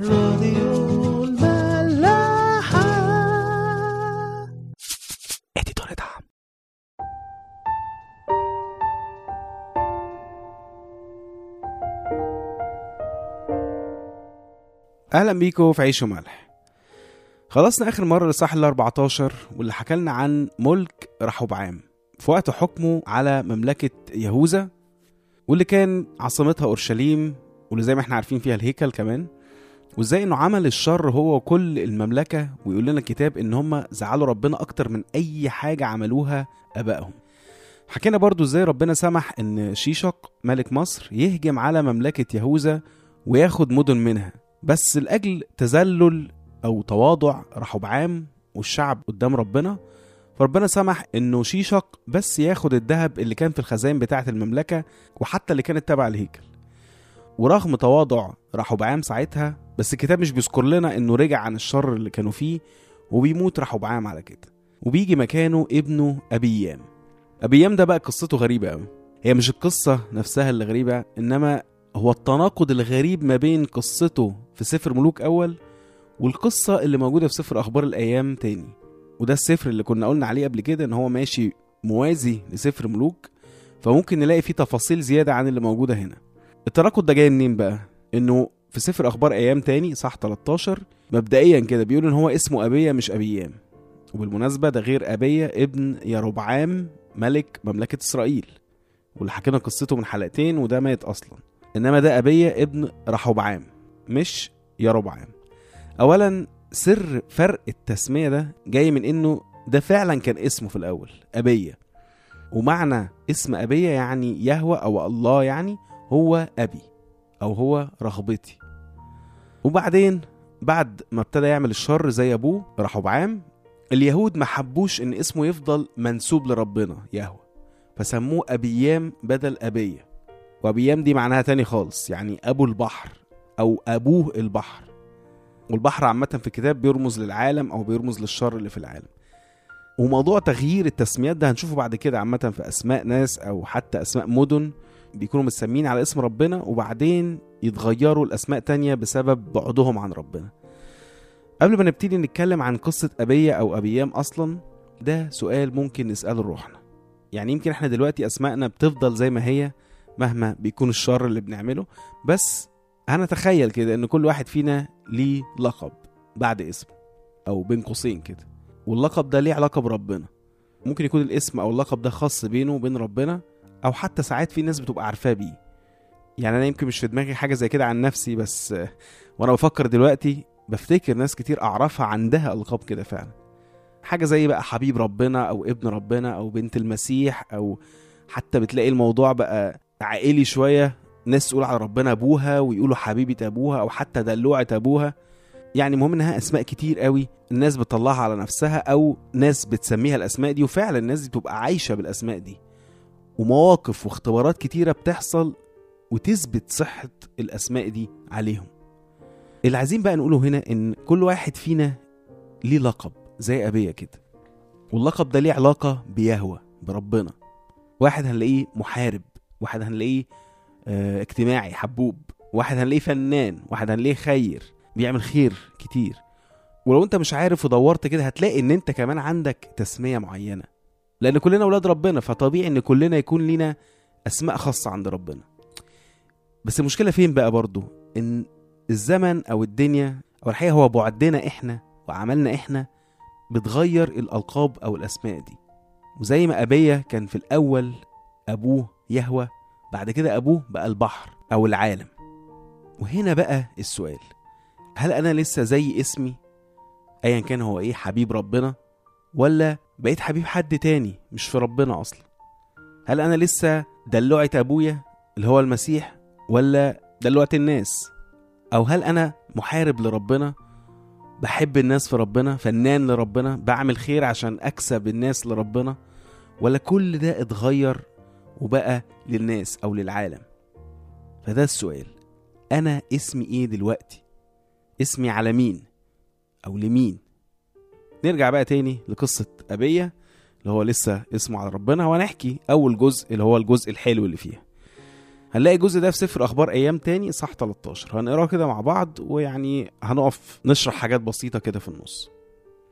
راديو الملاحة. اديتور دعم. أهلا بيكم في عيش وملح. خلصنا آخر مرة لصح ال 14 واللي حكى لنا عن ملك رحبعام في وقت حكمه على مملكة يهوذا واللي كان عاصمتها أورشليم واللي زي ما إحنا عارفين فيها الهيكل كمان. وازاي انه عمل الشر هو وكل المملكة ويقول لنا الكتاب إن هم زعلوا ربنا أكتر من أي حاجة عملوها أبائهم. حكينا برضو إزاي ربنا سمح إن شيشق ملك مصر يهجم على مملكة يهوذا وياخد مدن منها. بس لأجل تذلل أو تواضع رحبعام والشعب قدام ربنا فربنا سمح إنه شيشق بس ياخد الذهب اللي كان في الخزائن بتاعة المملكة وحتى اللي كانت تبع الهيكل. ورغم تواضع رحبعام ساعتها بس الكتاب مش بيذكر لنا إنه رجع عن الشر اللي كانوا فيه وبيموت رحبعام على كده. وبيجي مكانه ابنه أبيام. أبيام ده بقى قصته غريبة قوي هي مش القصة نفسها اللي غريبة إنما هو التناقض الغريب ما بين قصته في سفر ملوك أول والقصة اللي موجودة في سفر أخبار الأيام تاني. وده السفر اللي كنا قلنا عليه قبل كده إن هو ماشي موازي لسفر ملوك. فممكن نلاقي فيه تفاصيل زيادة عن اللي موجودة هنا. التناقض ده جاي منين بقى؟ إنه في سفر أخبار أيام تاني صح 13 مبدئيا كده بيقول إن هو اسمه أبية مش أبيام. وبالمناسبة ده غير أبية ابن يربعام ملك مملكة إسرائيل. واللي حكينا قصته من حلقتين وده مات أصلا. إنما ده أبية ابن رحبعام مش يربعام اولا سر فرق التسمية ده جاي من إنه ده فعلا كان اسمه في الأول أبية. ومعنى اسم أبية يعني يهوى أو الله يعني هو أبي أو هو رغبتي. وبعدين بعد ما ابتدى يعمل الشر زي أبوه رحبعام اليهود ما حبوش إن اسمه يفضل منسوب لربنا يهوى. فسموه أبيام بدل أبية. وأبيام دي معناها تاني خالص يعني أبو البحر أو أبوه البحر. والبحر عامة في الكتاب بيرمز للعالم أو بيرمز للشر اللي في العالم. وموضوع تغيير التسميات ده هنشوفه بعد كده عامة في أسماء ناس أو حتى أسماء مدن. بيكونوا متسمين على اسم ربنا وبعدين يتغيروا الاسماء تانية بسبب بعدهم عن ربنا. قبل ما نبتدي نتكلم عن قصة أبية أو أبيام أصلا ده سؤال ممكن نسأله لروحنا يعني يمكن إحنا دلوقتي أسمائنا بتفضل زي ما هي مهما بيكون الشر اللي بنعمله بس هنتخيل كده إن كل واحد فينا ليه لقب بعد اسمه أو بين قوسين كده. واللقب ده ليه علاقة بربنا. ممكن يكون الاسم أو اللقب ده خاص بينه وبين ربنا أو حتى ساعات في ناس بتبقى عارفاه بيه. يعني أنا يمكن مش في دماغي حاجة زي كده عن نفسي بس وأنا بفكر دلوقتي بفتكر ناس كتير أعرفها عندها ألقاب كده فعلا. حاجة زي بقى حبيب ربنا أو ابن ربنا أو بنت المسيح أو حتى بتلاقي الموضوع بقى عائلي شوية ناس تقول على ربنا أبوها ويقولوا حبيبه أبوها أو حتى دلوعة أبوها. يعني المهم إنها أسماء كتير قوي الناس بتطلعها على نفسها أو ناس بتسميها الأسماء دي وفعلا الناس دي بتبقى عايشة بالأسماء دي. ومواقف واختبارات كتيرة بتحصل وتثبت صحة الأسماء دي عليهم. اللي عايزين بقى نقوله هنا إن كل واحد فينا ليه لقب زي ابيه كده. واللقب ده ليه علاقة بيهوى بربنا. واحد هنلاقيه محارب واحد هنلاقيه آه اجتماعي حبوب. واحد هنلاقيه فنان واحد هنلاقيه خير بيعمل خير كتير. ولو أنت مش عارف ودورت كده هتلاقي إن أنت كمان عندك تسمية معينة. لأن كلنا أولاد ربنا فطبيعي إن كلنا يكون لينا أسماء خاصة عند ربنا. بس المشكلة فين بقى برضو؟ إن الزمن أو الدنيا أو الحقيقة هو بعدنا إحنا وعملنا إحنا بتغير الألقاب أو الأسماء دي. وزي ما أبية كان في الأول أبوه يهوى بعد كده أبوه بقى البحر أو العالم. وهنا بقى السؤال هل أنا لسه زي اسمي؟ ايا كان هو إيه حبيب ربنا ولا بقيت حبيب حد تاني مش في ربنا أصلا. هل أنا لسه دلوعة أبويا اللي هو المسيح ولا دلوعة الناس؟ أو هل أنا محارب لربنا؟ بحب الناس في ربنا فنان لربنا بعمل خير عشان أكسب الناس لربنا؟ ولا كل ده اتغير وبقى للناس أو للعالم؟ فده السؤال. أنا اسمي إيه دلوقتي؟ اسمي على مين أو لمين؟ نرجع بقى تاني لقصة أبية اللي هو لسه اسمه على ربنا. وهنحكي أول جزء اللي هو الجزء الحلو اللي فيها. هنلاقي الجزء ده في سفر أخبار أيام تاني صح 13 هنقراه كده مع بعض ويعني هنقف نشرح حاجات بسيطة كده في النص.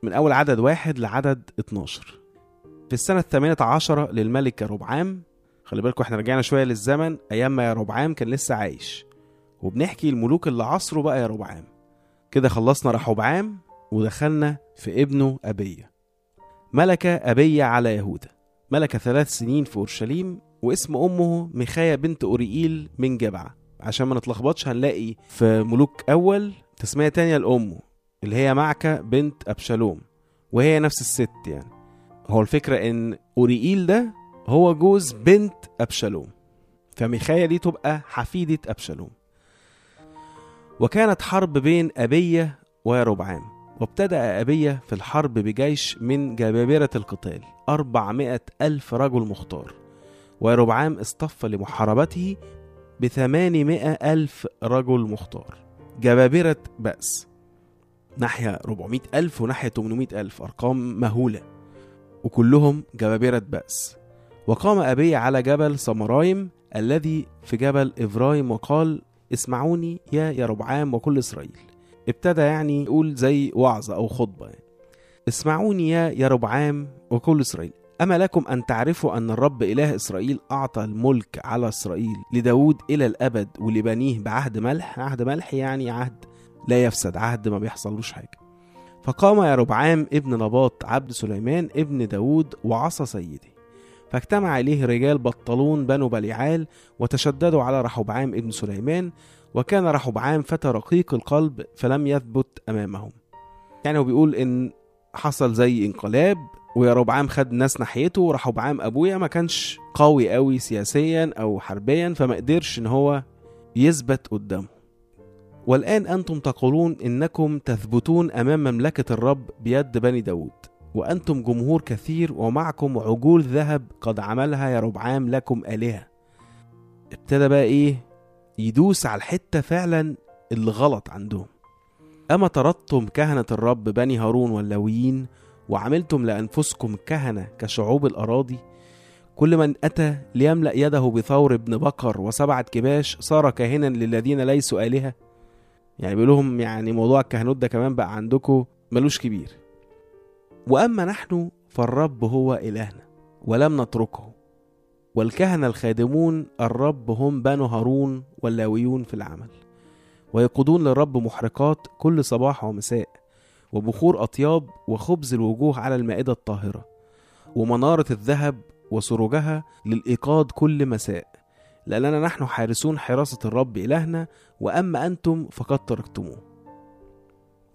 من أول عدد واحد لعدد 12 في السنة الثامنة عشرة للملك يربعام خلي بالكم إحنا رجعنا شوية للزمن أيام ما يربعام كان لسه عايش. وبنحكي الملوك اللي عصره بقى يربعام كده خلصنا رحبعام ودخلنا في ابنه أبية. ملك أبية على يهوذا ملك ثلاث سنين في أورشليم واسم أمه ميخايا بنت أوريئيل من جبعة. عشان ما نتلخبطش هنلاقي في ملوك أول تسمية تانية لأمه اللي هي معكة بنت أبشالوم وهي نفس الست يعني. هو الفكرة إن أوريئيل ده هو جوز بنت أبشالوم. فميخايا دي تبقى حفيدة أبشالوم. وكانت حرب بين أبية ويربعام وابتدأ أبية في الحرب بجيش من جبابرة القتال أربعمائة ألف رجل مختار ويربعام اصطف لمحاربته بثمانمائة ألف رجل مختار. جبابرة بأس ناحية 400 ألف وناحية 800 ألف أرقام مهولة وكلهم جبابرة بأس. وقام أبي على جبل سمرايم الذي في جبل إفرايم وقال اسمعوني يا يربعام وكل إسرائيل. ابتدى يعني يقول زي وعظة أو خطبة يعني. اسمعوني يا يربعام وكل إسرائيل. أما لكم أن تعرفوا أن الرب إله إسرائيل أعطى الملك على إسرائيل لداود إلى الأبد ولبنيه بعهد ملح. عهد ملح يعني عهد لا يفسد عهد ما بيحصلوش حاجة. فقام يربعام ابن نباط عبد سليمان ابن داود وعصى سيده فاجتمع إليه رجال بطلون بنو بليعال وتشددوا على رحبعام ابن سليمان وكان رحبعام فتى رقيق القلب فلم يثبت أمامهم. يعني هو بيقول إن حصل زي انقلاب ويربعام خد ناس ناحيته ورحبعام أبويا ما كانش قوي قوي سياسيا أو حربيا فما قدرش إن هو يثبت قدامه. والآن أنتم تقولون إنكم تثبتون أمام مملكة الرب بيد بني داود وأنتم جمهور كثير ومعكم عجول ذهب قد عملها يربعام لكم آلهة. ابتدى بقى إيه؟ يدوس على الحتة فعلا اللي غلط عندهم. أما طردتم كهنة الرب بني هارون واللاويين وعملتم لأنفسكم كهنة كشعوب الأراضي كل من أتى ليملأ يده بثور ابن بقر وسبعة كباش صار كاهنا للذين ليسوا آلهة. يعني بيقول لهم يعني موضوع الكهنوت ده كمان بقى عندكم ملوش كبير. وأما نحن فالرب هو إلهنا ولم نتركه. والكهنة الخادمون الرب هم بنو هارون واللاويون في العمل. ويقودون للرب محرقات كل صباح ومساء وبخور أطياب وخبز الوجوه على المائدة الطاهرة ومنارة الذهب وسروجها للإيقاد كل مساء. لأننا نحن حارسون حراسة الرب إلهنا وأما أنتم فقد تركتموه.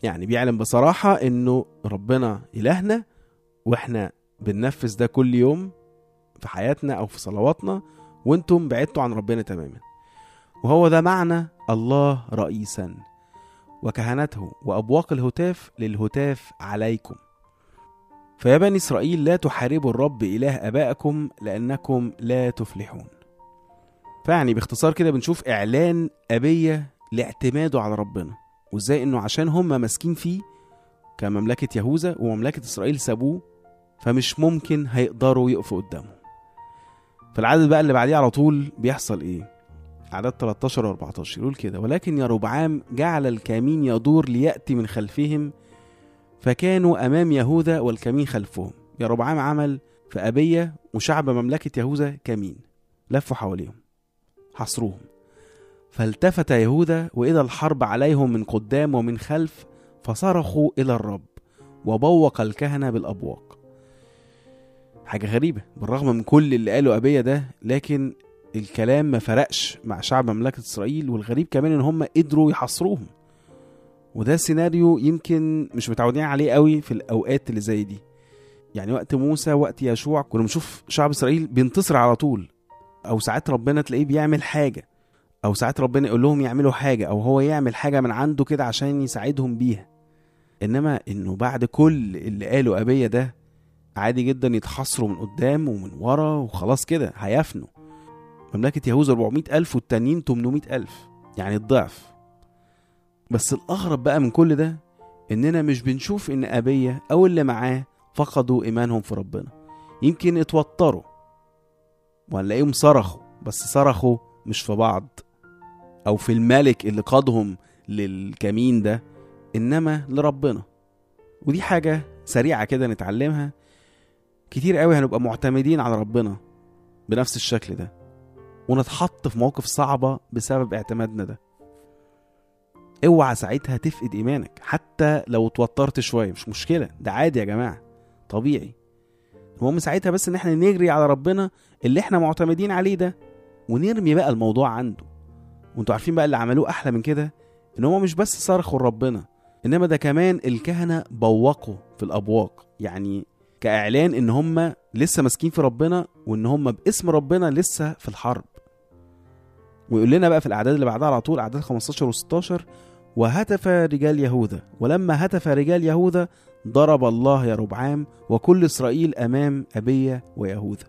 يعني بيعلم بصراحة إنه ربنا إلهنا وإحنا بننفذ ده كل يوم في حياتنا أو في صلواتنا وأنتم بعدتوا عن ربنا تماما. وهو ده معنى الله رئيسا. وكهنته وأبواق الهتاف للهتاف عليكم. فيا بني إسرائيل لا تحاربوا الرب إله آبائكم لأنكم لا تفلحون. فيعني باختصار كده بنشوف إعلان أبية لاعتماده على ربنا. وإزاي إنه عشان هم ماسكين فيه كمملكة يهوذا ومملكة إسرائيل سابوه فمش ممكن هيقدروا يقفوا قدامه. فالعدد بقى اللي بعديه على طول بيحصل إيه؟ عدد 13 و 14 يقول كده. ولكن يروبعام جعل الكمين يدور ليأتي من خلفهم فكانوا أمام يهوذا والكمين خلفهم. يروبعام عمل في أبية وشعب مملكة يهوذا كمين لفوا حواليهم حصروهم. فالتفت يهوذا وإذا الحرب عليهم من قدام ومن خلف فصرخوا إلى الرب وبوق الكهنة بالأبواق. حاجة غريبة. بالرغم من كل اللي قاله أبية ده لكن الكلام ما فرقش مع شعب مملكة إسرائيل والغريب كمان إن هم قدروا يحصروهم وده سيناريو يمكن مش متعودين عليه قوي في الأوقات اللي زي دي. يعني وقت موسى وقت يشوع كنا بنشوف شعب إسرائيل بينتصر على طول. أو ساعات ربنا تلاقيه بيعمل حاجة. أو ساعات ربنا يقول لهم يعملوا حاجة أو هو يعمل حاجة من عنده كده عشان يساعدهم بيها. إنما إنه بعد كل اللي قاله أبية ده عادي جدا يتحصروا من قدام ومن ورا وخلاص كده هيفنوا. مملكة يهوذا 400 ألف والتانيين 800 ألف يعني الضعف. بس الأغرب بقى من كل ده إننا مش بنشوف إن أبية أو اللي معاه فقدوا إيمانهم في ربنا. يمكن اتوتروا وهنلاقيهم صرخوا بس صرخوا مش في بعض أو في الملك اللي قادهم للكمين ده إنما لربنا. ودي حاجة سريعة كده نتعلمها كتير قوي هنبقى معتمدين على ربنا بنفس الشكل ده ونتحط في مواقف صعبة بسبب اعتمادنا ده. اوعى ساعتها تفقد إيمانك حتى لو اتوترت شوية مش مشكلة ده عادي يا جماعة طبيعي. المهم ساعتها بس إن إحنا نجري على ربنا اللي إحنا معتمدين عليه ده ونرمي بقى الموضوع عنده. وأنتوا عارفين بقى اللي عملوه أحلى من كده؟ إن هم مش بس صرخوا لربنا إنما ده كمان الكهنة بوقوا في الأبواق. يعني كإعلان إن هم لسه ماسكين في ربنا وإن هم باسم ربنا لسه في الحرب. ويقول لنا بقى في الأعداد اللي بعدها على طول أعداد 15 و16 وهتف رجال يهوذا. ولما هتف رجال يهوذا ضرب الله يربعام وكل إسرائيل أمام ابيه ويهوذا.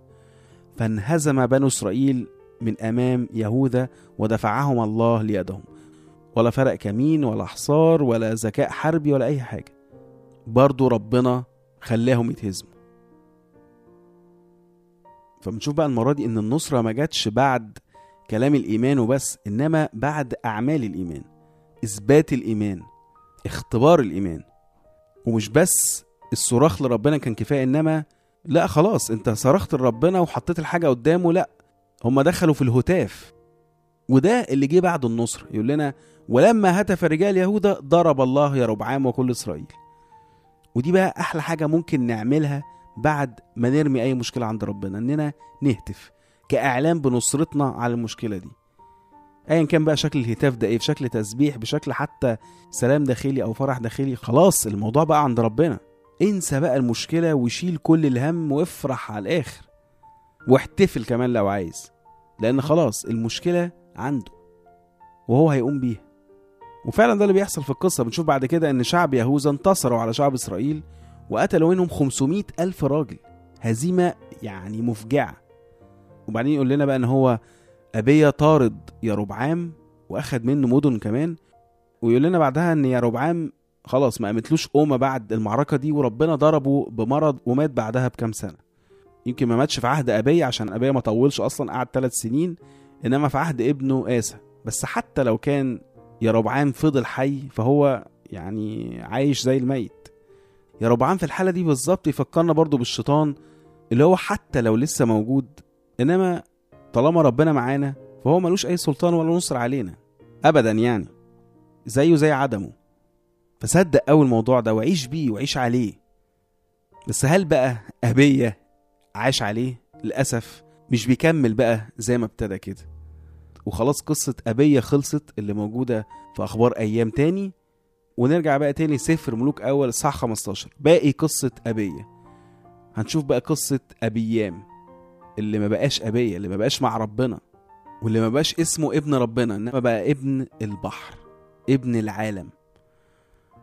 فانهزم بنو إسرائيل من أمام يهوذا ودفعهم الله ليدهم. ولا فرق كمين ولا حصار ولا ذكاء حربي ولا أي حاجة. برضو ربنا خلاهم يتهزموا. فبنشوف بقى المرة دي إن النصرة ما جاتش بعد كلام الإيمان وبس إنما بعد أعمال الإيمان إثبات الإيمان اختبار الإيمان. ومش بس الصراخ لربنا كان كفاية إنما لا خلاص أنت صرخت لربنا وحطيت الحاجة قدامه لا هم دخلوا في الهتاف. وده اللي جه بعد النصر يقول لنا ولما هتف رجال يهوذا ضرب الله يربعام وكل إسرائيل. ودي بقى أحلى حاجة ممكن نعملها بعد ما نرمي أي مشكلة عند ربنا إننا نهتف كاعلان بنصرتنا على المشكلة دي. ايا كان بقى شكل الهتاف ده إيه بشكل تسبيح بشكل حتى سلام داخلي أو فرح داخلي خلاص الموضوع بقى عند ربنا. انسى بقى المشكلة وشيل كل الهم وافرح على الآخر. واحتفل كمان لو عايز لأن خلاص المشكلة عنده وهو هيقوم بيها. وفعلا ده اللي بيحصل في القصة. بنشوف بعد كده إن شعب يهوذا انتصروا على شعب إسرائيل وقتلوا منهم 500 ألف راجل. هزيمة يعني مفجعة. وبعدين يقول لنا بقى إن هو ابيا طارد يربعام وأخد منه مدن كمان. ويقول لنا بعدها إن يربعام خلاص ما قامتلوش قومة بعد المعركة دي وربنا ضربه بمرض ومات بعدها بكام سنة. يمكن ما ماتش في عهد ابيا عشان ابيا ما طولش أصلا قعد ثلاث سنين إنما في عهد ابنه آسى بس حتى لو كان يربعام فضل حي فهو يعني عايش زي الميت. يربعام في الحالة دي بالظبط يفكرنا برضو بالشيطان اللي هو حتى لو لسه موجود إنما طالما ربنا معانا فهو ملوش أي سلطان ولا نصر علينا ابدا يعني زيه زي عدمه. فصدق قوي الموضوع ده وعيش بيه وعيش عليه. بس هل بقى أبية عاش عليه؟ للأسف مش بيكمل بقى زي ما ابتدى كده. وخلاص قصة أبية خلصت اللي موجودة في أخبار أيام تاني. ونرجع بقى تاني سفر ملوك أول الصح 15 باقي قصة أبية. هنشوف بقى قصة أبيام. اللي ما بقاش أبية اللي ما بقاش مع ربنا. واللي ما بقاش اسمه ابن ربنا إنما بقى ابن البحر ابن العالم.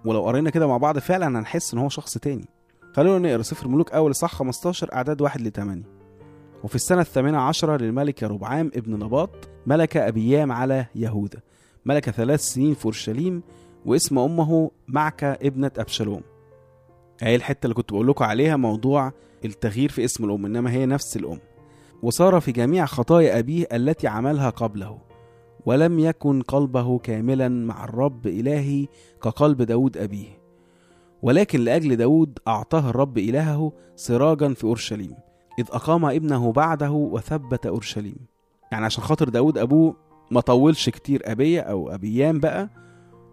ولو قرينا كده مع بعض فعلا هنحس إن هو شخص تاني. خلونا نقرأ سفر ملوك أول صح 15 أعداد واحد لثمانية وفي السنة الثامنة عشرة للملك يربعام ابن نباط ملك أبيام على يهوذا. ملك ثلاث سنين في أورشليم واسم أمه معكة ابنة أبشالوم. هي الحتة اللي كنت بقول لكم عليها موضوع التغيير في اسم الأم إنما هي نفس الأم. وصار في جميع خطايا أبيه التي عملها قبله ولم يكن قلبه كاملا مع الرب إلهي كقلب داود أبيه. ولكن لأجل داود أعطاه الرب إلهه سراجا في أورشليم. إذ أقام ابنه بعده وثبت أورشليم. يعني عشان خاطر داود أبوه ما طولش كتير أبية أو أبيام بقى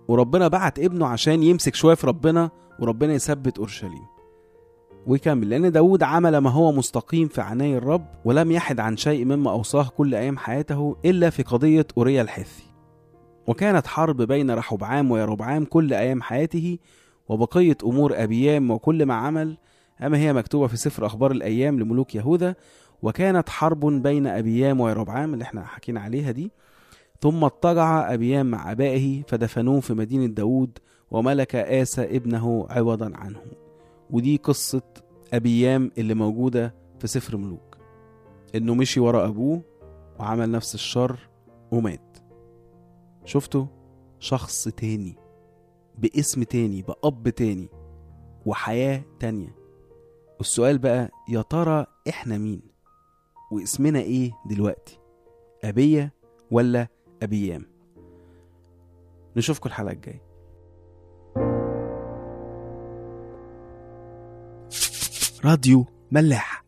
وربنا بعت ابنه عشان يمسك شوية في ربنا وربنا يثبت أورشليم. ويكمل لأن داود عمل ما هو مستقيم في عناي الرب ولم يحد عن شيء مما أوصاه كل أيام حياته إلا في قضية أوريا الحثي. وكانت حرب بين رحبعام ويربعام كل أيام حياته وبقية أمور أبيام وكل ما عمل أما هي مكتوبة في سفر أخبار الأيام لملوك يهوذا وكانت حرب بين أبيام ويربعام اللي إحنا حكينا عليها دي. ثم اضطجع أبيام مع أبائه فدفنوه في مدينة داود وملك آسى ابنه عوضا عنه. ودي قصة أبيام اللي موجودة في سفر ملوك. إنه مشي ورا أبوه وعمل نفس الشر ومات. شفتوا؟ شخص تاني باسم تاني بأب تاني وحياة تانية. والسؤال بقى يا ترى إحنا مين؟ واسمنا إيه دلوقتي؟ أبية ولا أبيام؟ نشوفكم الحلقة الجاية. راديو ملاح.